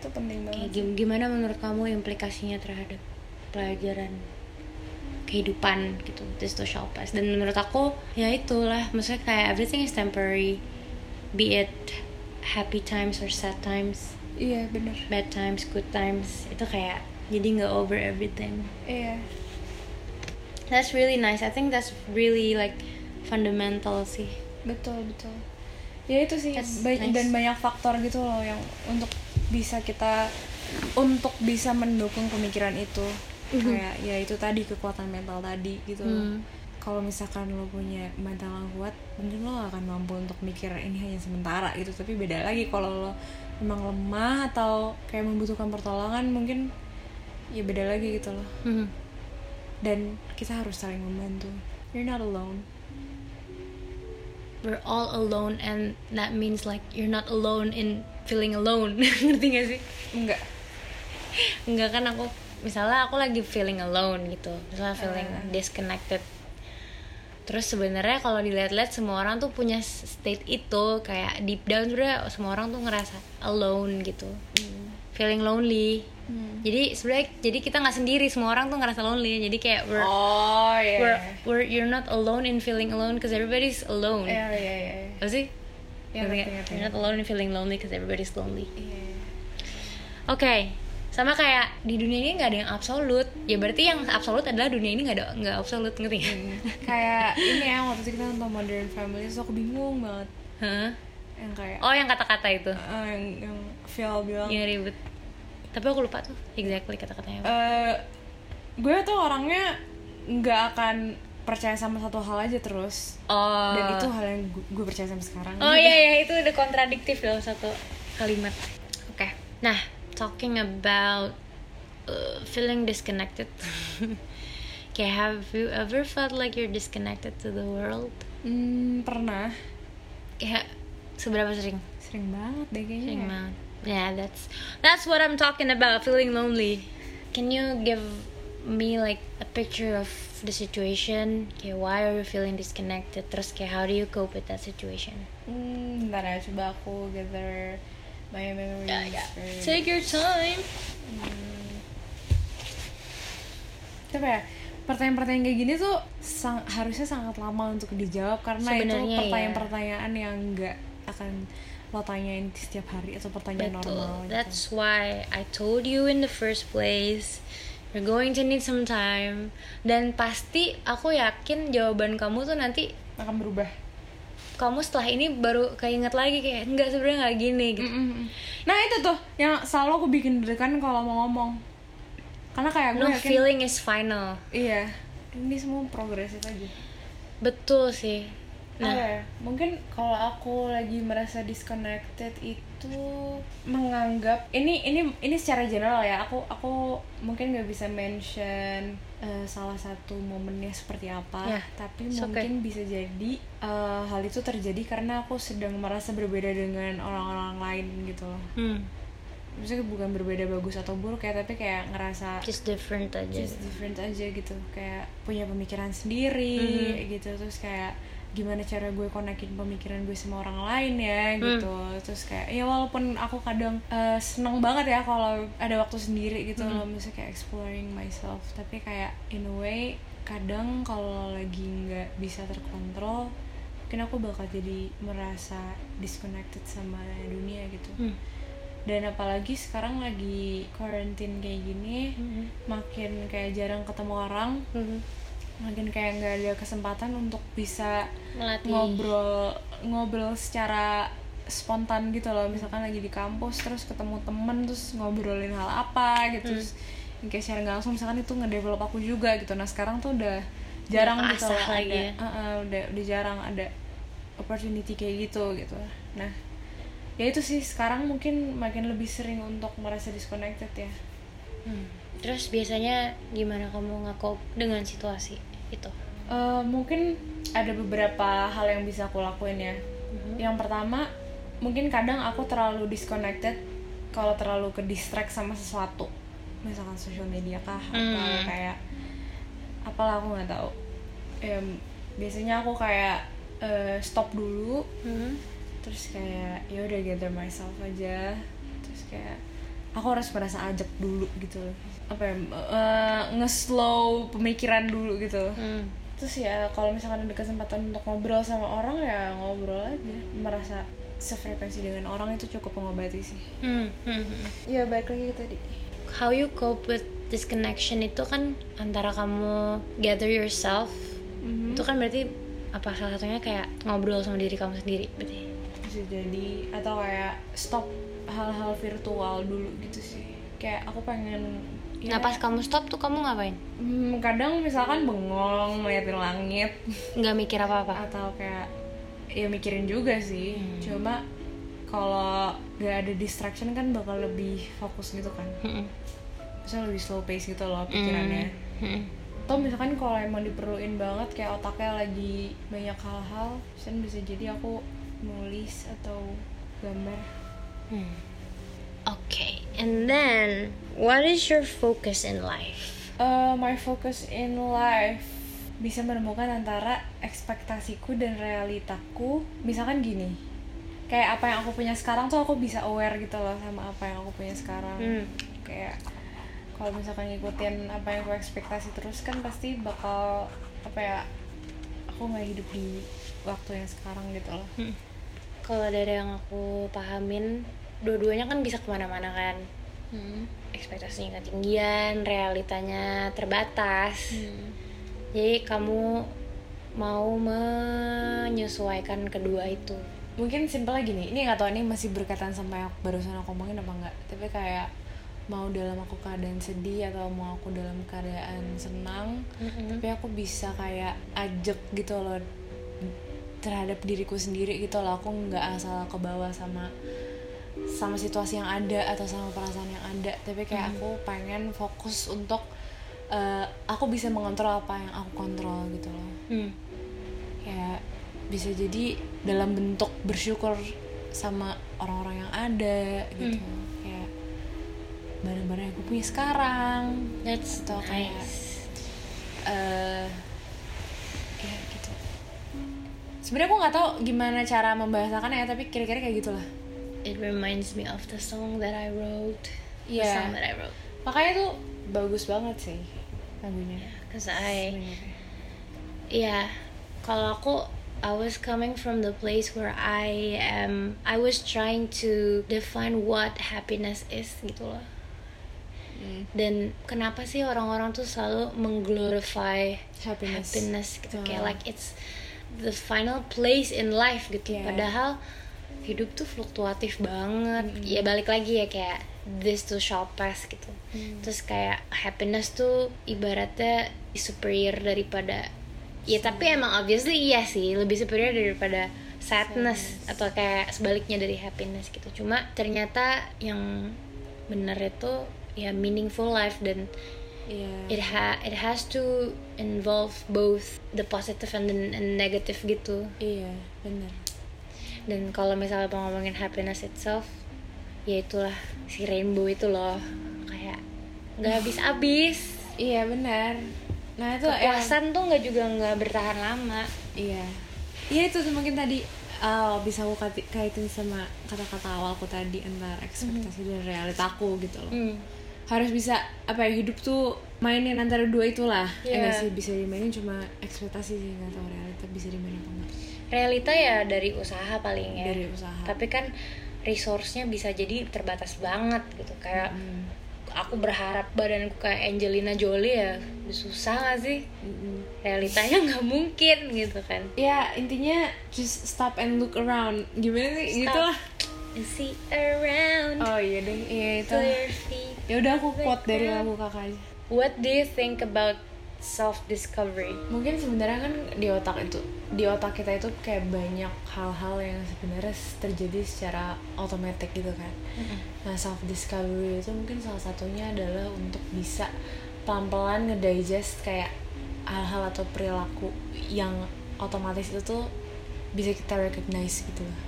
itu penting Kayak banget gim- gimana menurut kamu implikasinya terhadap pelajaran kehidupan gitu this shall pass dan menurut aku ya itulah. Maksudnya kayak everything is temporary. Be it happy times or sad times. Iya bener. Bad times good times. Itu kayak jadi nggak over everything. Iya. That's really nice. I think that's really like fundamental sih. Betul betul. Ya itu sih ba- nice. dan banyak faktor gitu loh yang untuk bisa kita untuk bisa mendukung pemikiran itu kayak ya itu tadi kekuatan mental tadi gitu. Hmm. kalau misalkan lo punya mental yang kuat mungkin lo akan mampu untuk mikir ini hanya sementara gitu tapi beda lagi kalau lo memang lemah atau kayak membutuhkan pertolongan mungkin ya beda lagi gitu loh Mhm. dan kita harus saling membantu you're not alone we're all alone and that means like you're not alone in feeling alone. Ngerti gak sih? Enggak. Enggak kan aku misalnya aku lagi feeling alone gitu. Misalnya feeling Ah. disconnected. Terus sebenarnya kalau dilihat-lihat semua orang tuh punya state itu. Kayak deep down sebenarnya semua orang tuh ngerasa alone gitu. Feeling lonely. Jadi sebenarnya jadi kita nggak sendiri. Semua orang tuh ngerasa lonely. Jadi kayak we're oh iya we're, we're you're not alone in feeling alone because everybody's alone. Iya iya iya. Apa sih Iya, ngerti, nggak? ngerti. you're not alone in feeling lonely because everybody's lonely Iya. Oke, sama kayak di dunia ini nggak ada yang absolut. Ya berarti yang absolut adalah dunia ini nggak ada nggak absolut ngerti nggak? kayak ini ya waktu itu kita nonton Modern Family terus aku bingung banget Hah? yang kayak Oh yang kata-kata itu, eh, yang yang Phil bilang yang ribet. Tapi aku lupa tuh exactly kata-katanya. eh gue tuh orangnya nggak akan percaya sama satu hal aja terus oh. dan itu hal yang gu- gue percaya sampai sekarang Oh iya ya itu udah kontradiktif dalam satu kalimat. Oke. Nah, talking about uh, feeling disconnected. Kayak have you ever felt like you're disconnected to the world? Hmm, pernah Kayak seberapa sering? sering banget deh kayaknya Sering banget. Yeah, that's that's what I'm talking about. Feeling lonely. Can you give me like a picture of the situation? Okay, why are you feeling disconnected? Terus kayak how do you cope with that situation? Hmm, bentar ya, coba aku gather my memories first. Take your time. Apa ya? Pertanyaan-pertanyaan kayak gini tuh sang- harusnya sangat lama untuk dijawab karena itu Sebenarnya ya. pertanyaan-pertanyaan yang nggak akan lo tanyain setiap hari atau pertanyaan normal Betul. gitu. That's why I told you in the first place. You're going to need some time. Dan pasti aku yakin jawaban kamu tuh nanti akan berubah. kamu setelah ini baru keinget lagi kayak enggak sebenarnya nggak gini gitu. Mm-mm. Nah itu tuh yang selalu aku bikin deg-degan kalau mau ngomong. Karena kayak gue No yakin feeling is final. iya ini semua progresif aja. Betul sih. Nah, Nah, ya? mungkin kalau aku lagi merasa disconnected itu menganggap ini ini ini secara general ya. Aku aku mungkin nggak bisa mention eh, salah satu momennya seperti apa, Ya, tapi it's okay. mungkin bisa jadi eh, hal itu terjadi karena aku sedang merasa berbeda dengan orang-orang lain gitu loh. hmm, Maksudnya bukan berbeda bagus atau buruk ya, tapi kayak ngerasa just different aja. just different aja gitu kayak punya pemikiran sendiri Mhm. gitu terus kayak gimana cara gue konekin pemikiran gue sama orang lain ya gitu terus kayak ya walaupun aku kadang eh, seneng banget ya kalau ada waktu sendiri gitu loh misalnya kayak exploring myself tapi kayak in a way kadang kalau lagi nggak bisa terkontrol mungkin aku bakal jadi merasa disconnected sama dunia gitu Hmm. dan apalagi sekarang lagi quarantine kayak gini Mhm. makin kayak jarang ketemu orang Mhm. Makin kayak nggak ada kesempatan untuk bisa Melatih. ngobrol ngobrol secara spontan gitu loh. Misalkan lagi di kampus terus ketemu temen terus ngobrolin hal apa gitu terus yang kayak nggak langsung misalkan itu ngedevelop aku juga gitu. Nah sekarang tuh udah jarang Udah gitu loh lagi ada. ya. uh-uh, udah udah jarang ada opportunity kayak gitu gitu. Nah ya itu sih sekarang mungkin makin lebih sering untuk merasa disconnected ya. Hmm. Terus biasanya gimana kamu nge-cope dengan situasi itu? Eh, mungkin ada beberapa hal yang bisa aku lakuin ya. Mhm. Yang pertama, mungkin kadang aku terlalu disconnected kalau terlalu ke distract sama sesuatu, misalkan social media kah atau Hmm. kayak apalah aku nggak tahu. Em, biasanya aku kayak eh, stop dulu, Mhm. terus kayak ya udah gather myself aja, terus kayak aku harus merasa ajak dulu gitu loh. Apa ya eh, nge-slow pemikiran dulu gitu Hmm. terus ya kalau misalkan ada kesempatan untuk ngobrol sama orang ya ngobrol aja merasa sefrekuensi dengan orang itu cukup mengobati sih Hmm. Hmm. Hmm. ya baik lagi tadi How you cope with disconnection itu kan antara kamu gather yourself Mhm. itu kan berarti apa salah satunya kayak ngobrol sama diri kamu sendiri berarti bisa jadi atau kayak stop hal-hal virtual dulu gitu sih kayak aku pengen ya, nah pas kamu stop tuh kamu ngapain? Hmm, kadang misalkan bengong ngeliatin langit. Nggak mikir apa apa atau kayak ya mikirin juga sih. Hmm. cuma kalau gak ada distraction kan bakal lebih fokus gitu kan. Hmm. bisa lebih slow pace gitu loh pikirannya. Hmm. atau misalkan kalau emang diperluin banget kayak otaknya lagi banyak hal-hal bisa jadi aku nulis atau gambar. Hmm. Okay, and then what is your focus in life? Uh, my focus in life bisa menemukan antara ekspektasiku dan realitaku misalkan gini kayak apa yang aku punya sekarang tuh aku bisa aware gitu loh sama apa yang aku punya sekarang Hmm. kayak kalau misalkan ngikutin apa yang aku ekspektasi terus kan pasti bakal apa ya aku nggak hidup di waktu yang sekarang gitu loh Kalau dari yang aku pahamin, dua-duanya kan bisa ke mana-mana kan. Ekspektasinya ketinggian, realitanya terbatas. Jadi kamu mau menyesuaikan kedua itu. mungkin simpelnya gini ini nggak tahu ini masih berkaitan sama yang barusan aku omongin apa enggak tapi kayak mau dalam aku keadaan sedih atau mau aku dalam keadaan senang tapi aku bisa kayak ajak gitu loh terhadap diriku sendiri gitu loh aku nggak asal ke bawah sama sama situasi yang ada atau sama perasaan yang ada. Tapi kayak aku pengen fokus untuk eh, aku bisa mengontrol apa yang aku kontrol gitu loh. Hmm. kayak bisa jadi dalam bentuk bersyukur sama orang-orang yang ada gitu. Kayak barang-barang yang aku punya sekarang. That's Atau kayak- nice. eh ya gitu. Sebenarnya aku nggak tahu gimana cara membahasakannya ya tapi kira-kira kayak gitulah It reminds me of the song that I wrote. The Iya. song that I wrote. makanya tuh bagus banget sih lagunya Cause I sebenarnya. Yeah, kalau aku I was coming from the place where I am I was trying to define what happiness is gitu loh. Hmm. Dan kenapa sih orang-orang tuh selalu mengglorify Happiness. happiness gitu Hmm. kayak like it's the final place in life gitu. Yeah. Padahal hidup tuh fluktuatif banget. Ya balik lagi ya kayak this too shall pass gitu. Terus kayak happiness tuh ibaratnya superior daripada ya tapi emang obviously iya sih lebih superior daripada sadness, atau kayak sebaliknya dari happiness gitu. Cuma ternyata yang bener itu ya meaningful life dan Iya. it ha it has to involve both the positive and the negative gitu Iya, benar. Dan kalau misalnya mau ngomongin happiness itself ya itulah si rainbow itu loh kayak nggak habis habis Iya, benar. Nah, itu yang- kepuasan tuh nggak juga nggak bertahan lama Iya. Iya itu tuh mungkin tadi uh, bisa aku kaitin sama kata-kata awalku tadi antara ekspektasi dan realitaku gitu loh. Hmm. Harus bisa apa ya hidup tuh mainin antara dua itulah. Iya. Enggak sih bisa dimainin cuma ekspektasi sih nggak tahu realita bisa dimainin apa enggak. Realita ya dari usaha paling ya Dari usaha. tapi kan resource-nya bisa jadi terbatas banget gitu kayak Mm. aku berharap badanku kayak Angelina Jolie ya susah gak sih Mm-mm. realitanya nggak mungkin gitu kan Ya intinya just stop and look around. Gimana sih? Gitu lah. And see around Oh iya deh, iya itu. Ya udah aku quote dari lagu kakak aja. what do you think about self discovery mungkin sebenarnya kan di otak itu di otak kita itu kayak banyak hal-hal yang sebenarnya terjadi secara otomatis gitu kan. Nah self discovery itu mungkin salah satunya adalah untuk bisa pelan-pelan ngedigest kayak hal-hal atau perilaku yang otomatis itu tuh bisa kita recognize gitu loh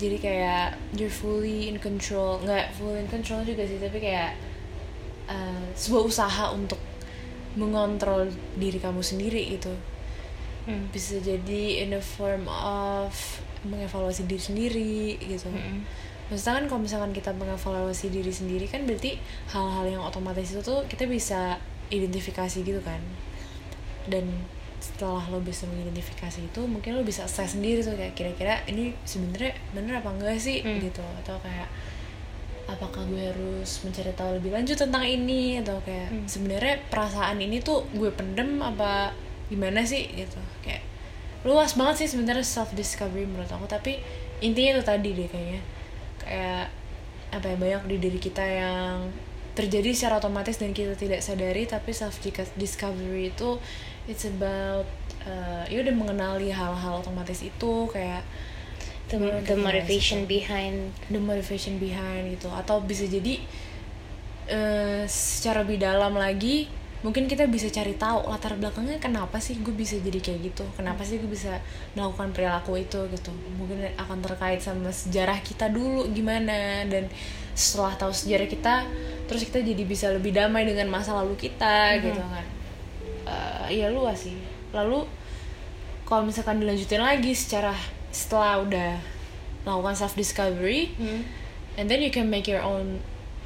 jadi kayak you're fully in control nggak fully in control juga sih tapi kayak uh, sebuah usaha untuk mengontrol diri kamu sendiri gitu Hmm. bisa jadi in the form of mengevaluasi diri sendiri gitu Mm-mm. maksudnya kan kalau misalkan kita mengevaluasi diri sendiri kan berarti hal-hal yang otomatis itu tuh kita bisa identifikasi gitu kan dan setelah lo bisa mengidentifikasi itu mungkin lo bisa assess sendiri tuh kayak kira-kira ini sebenarnya bener apa enggak sih Hmm. gitu atau kayak apakah gue harus mencari tahu lebih lanjut tentang ini atau kayak Hmm. sebenarnya perasaan ini tuh gue pendem apa gimana sih gitu kayak luas banget sih sebenarnya self discovery menurut aku tapi intinya itu tadi deh kayaknya kayak apa ya banyak di diri kita yang terjadi secara otomatis dan kita tidak sadari tapi self discovery itu it's about uh, ya udah mengenali hal-hal otomatis itu kayak the, Menurut the kita motivation sih. behind. The motivation behind gitu. Atau bisa jadi eh, secara lebih dalam lagi mungkin kita bisa cari tahu latar belakangnya kenapa sih gue bisa jadi kayak gitu. Kenapa sih gue bisa melakukan perilaku itu gitu. Mungkin akan terkait sama sejarah kita dulu gimana. Dan setelah tahu sejarah kita terus kita jadi bisa lebih damai dengan masa lalu kita gitu kan. Eh, iya luas sih. Lalu kalau misalkan dilanjutin lagi secara setelah udah melakukan self discovery and then you can make your own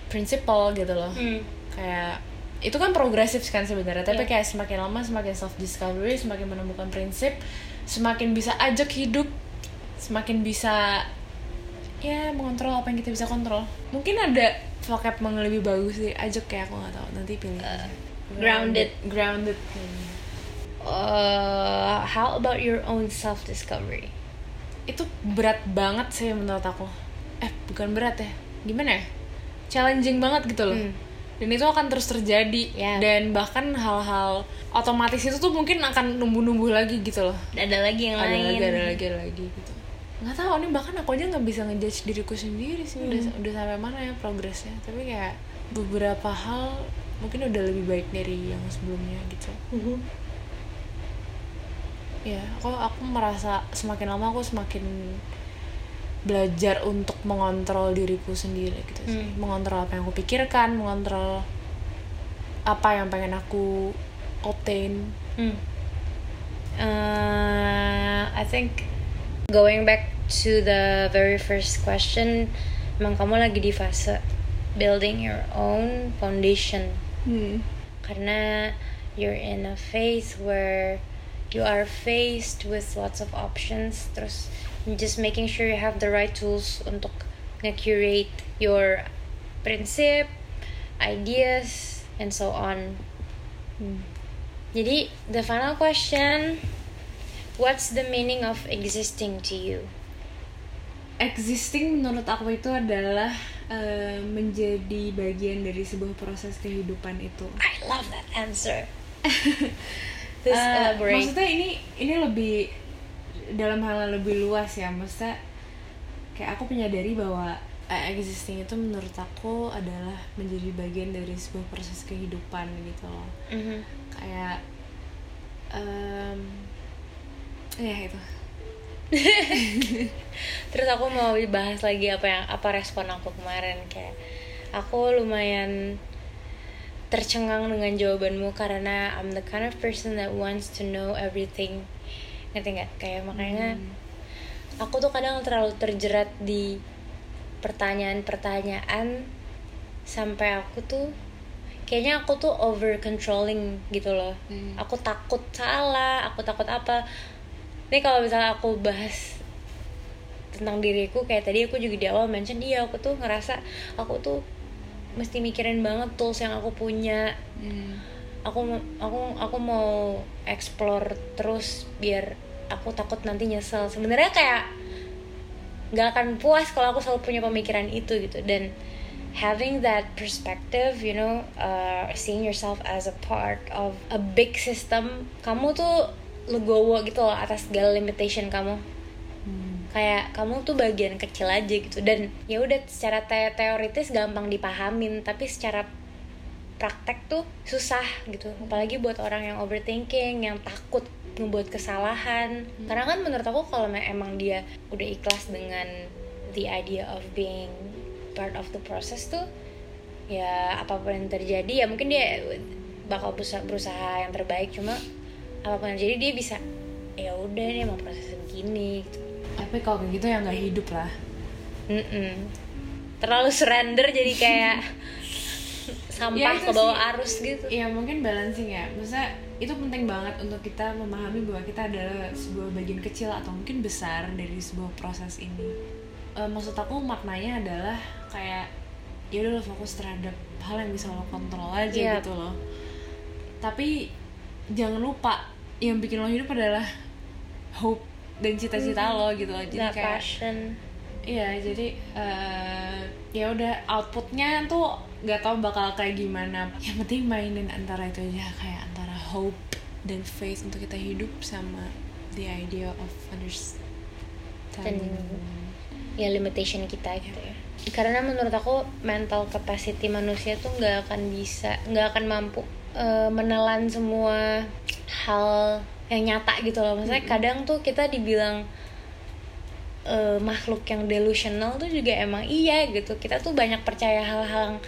principle gitu loh Hmm. kayak itu kan progresif kan sebenarnya tapi Iya. kayak semakin lama semakin self discovery semakin menemukan prinsip semakin bisa ajak hidup semakin bisa ya mengontrol apa yang kita bisa kontrol mungkin ada vocab yang lebih bagus sih ajak kayak aku nggak tahu nanti pilih aja. grounded. grounded kayaknya. Uh, how about your own self discovery? Itu berat banget sih menurut aku eh bukan berat ya gimana ya challenging banget gitu loh Hmm. dan itu akan terus terjadi Ya. dan bahkan hal-hal otomatis itu tuh mungkin akan numbuh-numbuh lagi gitu loh Ada lagi yang ada lain. lagi ada lagi ada lagi gitu nggak tahu nih bahkan aku aja nggak bisa ngejudge diriku sendiri sih udah Hmm. udah sampai mana ya progresnya tapi kayak beberapa hal mungkin udah lebih baik dari yang sebelumnya gitu Mhm. Ya aku aku merasa semakin lama aku semakin belajar untuk mengontrol diriku sendiri gitu sih Hmm. mengontrol apa yang aku pikirkan mengontrol apa yang pengen aku obtain Hmm. Uh, I think going back to the very first question, emang kamu lagi di fase building your own foundation karena you're in a phase where you are faced with lots of options. Terus just making sure you have the right tools untuk nge-curate your prinsip ideas and so on. Jadi the final question what's the meaning of existing to you? Existing menurut aku itu adalah eh, menjadi bagian dari sebuah proses kehidupan itu. I love that answer Eh, elaborate maksudnya ini ini lebih dalam hal yang lebih luas ya maksudnya kayak aku menyadari bahwa eh, existing itu menurut aku adalah menjadi bagian dari sebuah proses kehidupan gitu loh. Mhm. kayak em, ya itu. Terus aku mau bahas lagi apa yang apa respon aku kemarin kayak aku lumayan tercengang dengan jawabanmu karena I'm the kind of person that wants to know everything. Ngerti nggak? Kayak makanya aku tuh kadang terlalu terjerat di pertanyaan-pertanyaan sampai aku tuh kayaknya aku tuh over controlling gitu loh. Hmm. Aku takut salah, aku takut apa. Ini kalau misalnya aku bahas tentang diriku kayak tadi aku juga di awal mention iya aku tuh ngerasa aku tuh mesti mikirin banget tools yang aku punya Hmm. aku aku aku mau explore terus biar aku takut nanti nyesel sebenarnya kayak nggak akan puas kalau aku selalu punya pemikiran itu gitu dan having that perspective you know uh, seeing yourself as a part of a big system kamu tuh legowo gitu loh atas segala limitation kamu. Kayak kamu tuh bagian kecil aja gitu. Dan ya udah secara te- teoritis gampang dipahamin tapi secara praktek tuh susah gitu. Apalagi buat orang yang overthinking yang takut ngebuat kesalahan. Karena kan menurut aku kalau emang dia udah ikhlas dengan the idea of being part of the process tuh ya apa pun yang terjadi ya mungkin dia bakal berusaha, berusaha yang terbaik. Cuma apa pun yang terjadi dia bisa ya udah ini emang proses begini gitu tapi kalau kayak gitu ya nggak hidup lah Mm-mm. terlalu surrender jadi kayak sampah Ya, ke bawah sih. arus gitu Iya mungkin balancing ya Maksudnya itu penting banget untuk kita memahami bahwa kita adalah sebuah bagian kecil atau mungkin besar dari sebuah proses ini Eh, Maksud aku maknanya adalah kayak ya udah lo fokus terhadap hal yang bisa lo kontrol aja Yap. gitu loh Tapi jangan lupa yang bikin lo hidup adalah hope dan cita-cita lo gitu loh. Jadi that kayak passion. Iya, jadi eh, ya udah outputnya tuh nggak tahu bakal kayak gimana. Yang penting mainin antara itu aja kayak antara hope dan faith untuk kita hidup sama the idea of understanding. ya limitation kita gitu ya. Karena menurut aku mental capacity manusia tuh nggak akan bisa nggak akan mampu eh, menelan semua hal yang nyata gitu loh. Maksudnya kadang tuh kita dibilang eh, makhluk yang delusional tuh juga emang iya gitu. Kita tuh banyak percaya hal-hal yang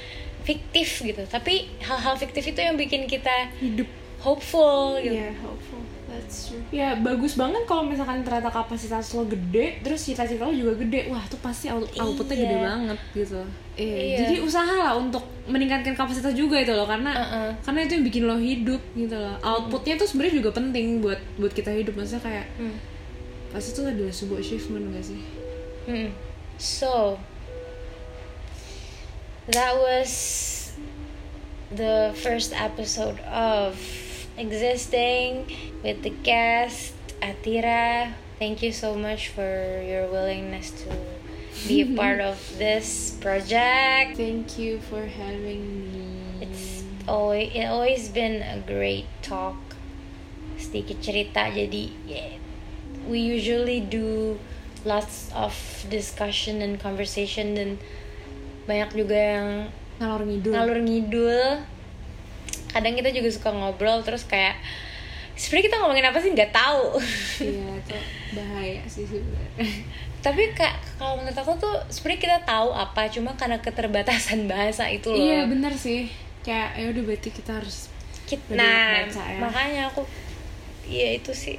fiktif gitu. Tapi hal-hal fiktif itu yang bikin kita hidup. hopeful gitu. Iya, hopeful. That's true. Ya bagus banget kalau misalkan ternyata kapasitas lo gede, terus cita-cita lo juga gede. Wah, tuh pasti out- outputnya Iya. gede banget gitu. Iya. Iya. Jadi usahalah untuk meningkatkan kapasitas juga itu loh karena Uh-uh. karena itu yang bikin lo hidup gitu loh. Outputnya tuh sebenarnya juga penting buat buat kita hidup. Maksudnya kayak Hmm. pasti itu adalah sebuah achievement gak sih? Hmm. So that was the first episode of existing with the guest Atira. Thank you so much for your willingness to be a part of this project. Thank you for having me. It's always it always been a great talk. Sedikit cerita jadi yeah, we usually do lots of discussion and conversation dan banyak juga yang ngalor ngidul. ngalur ngidul. Kadang kita juga suka ngobrol terus kayak sebenarnya kita ngomongin apa sih nggak tahu. Iya, itu bahaya sih sebenarnya. Tapi kak kalau menurut aku tuh sebenarnya kita tahu apa cuma karena keterbatasan bahasa itu loh. Iya, bener sih. Kayak ya udah berarti kita harus Kit- Lebih nah baca ya. makanya aku ya itu sih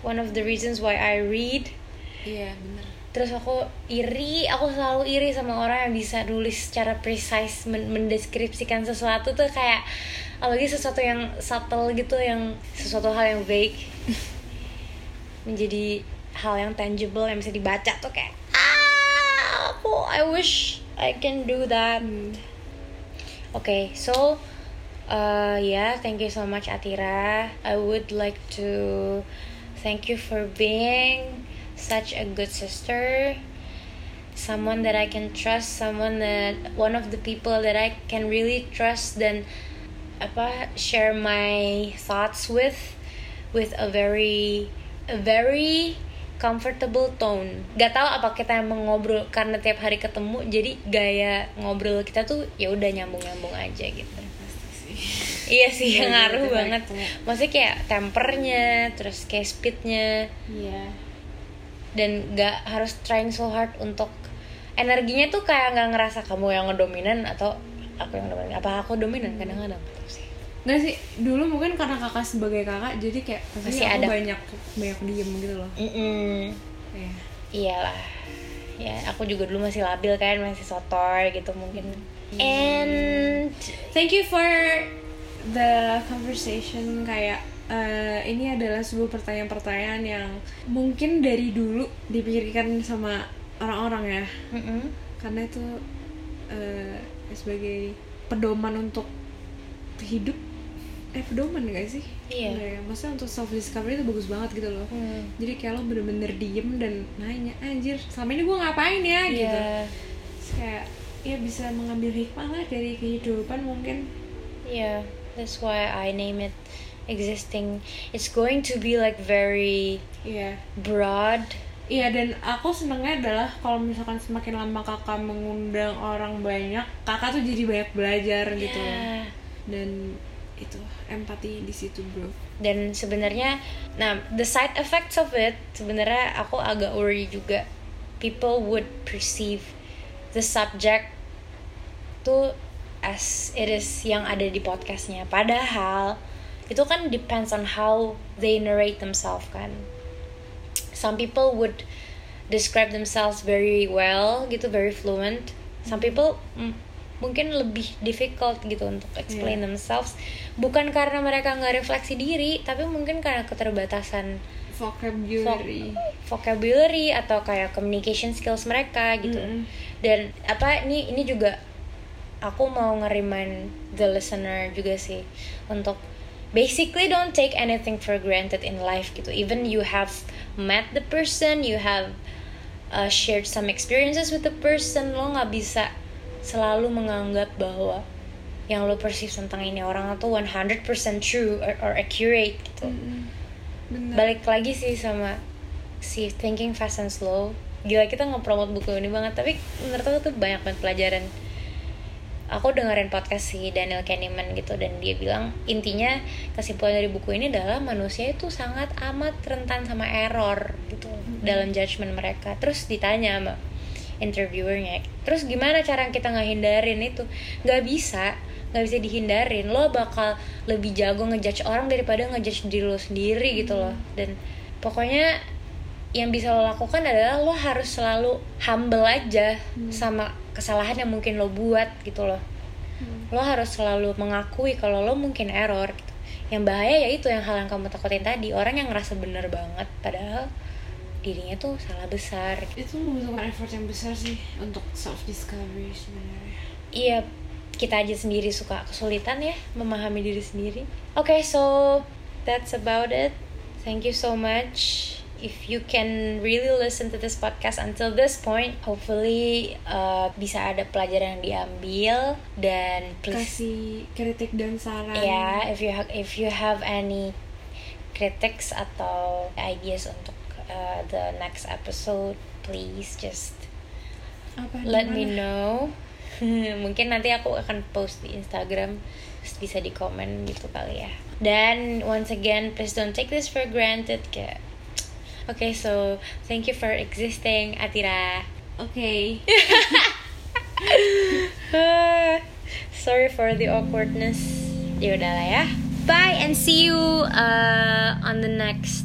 one of the reasons why I read Iya, bener. Terus aku iri aku selalu iri sama orang yang bisa nulis secara precise men- mendeskripsikan sesuatu tuh kayak apalagi sesuatu yang subtle gitu yang sesuatu hal yang vague. Menjadi hal yang tangible yang bisa dibaca tuh kayak ah aku I wish I can do that. Okay, so uh yeah, thank you so much Atira. I would like to thank you for being such a good sister. Someone that I can trust, someone that one of the people that I can really trust dan apa share my thoughts with with a very a very comfortable tone. Gak tahu apa kita yang mengobrol karena tiap hari ketemu, jadi gaya ngobrol kita tuh ya udah nyambung-nyambung aja gitu. Iya sih, Iya, ngaruh banget. Maksudnya kayak tempernya, terus kayak speednya, Iya. Dan gak harus trying so hard untuk energinya tuh kayak nggak ngerasa kamu yang ngedominan atau aku yang dominan. Apa aku dominan kadang-kadang tahu sih. Nggak sih, dulu mungkin karena kakak sebagai kakak jadi kayak pasti Masih aku ada. banyak banyak diem gitu loh. Mm-mm. Iya. Iyalah. Ya, aku juga dulu masih labil kan, masih sotoy gitu mungkin. And Thank you for the conversation kayak eh, ini adalah sebuah pertanyaan-pertanyaan yang mungkin dari dulu dipikirkan sama orang-orang ya Mm-mm. karena itu eh, sebagai pedoman untuk hidup eh pedoman gak sih? Iya. Ya? Maksudnya untuk self discovery itu bagus banget gitu loh Hmm. jadi kayak lo bener-bener diem dan nanya anjir selama ini gue ngapain ya gitu Iya. Terus kayak ya bisa mengambil hikmah lah dari kehidupan mungkin Yeah, that's why I name it existing. It's going to be like very iya broad. Iya dan aku senengnya adalah kalau misalkan semakin lama kakak mengundang orang banyak, kakak tuh jadi banyak belajar gitu. Yeah. Dan itu empati di situ bro. Dan sebenarnya, nah the side effects of it sebenarnya aku agak worry juga. People would perceive the subject tuh as it is yang ada di podcastnya. Padahal itu kan depends on how they narrate themselves kan. Some people would describe themselves very well gitu, very fluent. Some people mm, mungkin lebih difficult gitu untuk explain Iya. themselves. Bukan karena mereka nggak refleksi diri, tapi mungkin karena keterbatasan Vocabulary. vocabulary atau kayak communication skills mereka gitu Mm-mm. dan apa ini ini juga aku mau ngerimain the listener juga sih untuk basically don't take anything for granted in life gitu even you have met the person you have uh, shared some experiences with the person lo nggak bisa selalu menganggap bahwa yang lo perceive tentang ini orang itu 100% true or, or accurate gitu. Bener. balik lagi sih sama si Thinking Fast and Slow gila kita ngepromot buku ini banget tapi menurut aku tuh banyak banget pelajaran aku dengerin podcast si Daniel Kahneman gitu dan dia bilang intinya kesimpulan dari buku ini adalah manusia itu sangat amat rentan sama error gitu dalam judgement mereka. Terus ditanya sama interviewernya terus gimana cara kita ngehindarin itu? Nggak bisa nggak bisa dihindarin. Lo bakal lebih jago ngejudge orang daripada ngejudge diri lo sendiri gitu loh. Dan pokoknya yang bisa lo lakukan adalah lo harus selalu humble aja sama kesalahan yang mungkin lo buat gitu loh. Lo harus selalu mengakui kalau lo mungkin error gitu. yang bahaya ya itu yang hal yang kamu takutin tadi orang yang ngerasa bener banget padahal dirinya tuh salah besar itu membutuhkan effort yang besar sih untuk self discovery sebenarnya. Iya kita aja sendiri suka kesulitan ya memahami diri sendiri. Oke so that's about it. Thank you so much if you can really listen to this podcast until this point hopefully uh, bisa ada pelajaran yang diambil dan please kasih kritik dan saran. Ya if you ha- if you have any critics atau ideas untuk uh, the next episode please just apa let me gimana? know. Mungkin nanti aku akan post di Instagram terus bisa di komen gitu kali ya. Dan once again please don't take this for granted kayak okay so thank you for existing Atira. Oke sorry for the awkwardness. Ya udahlah ya bye and see you uh, on the next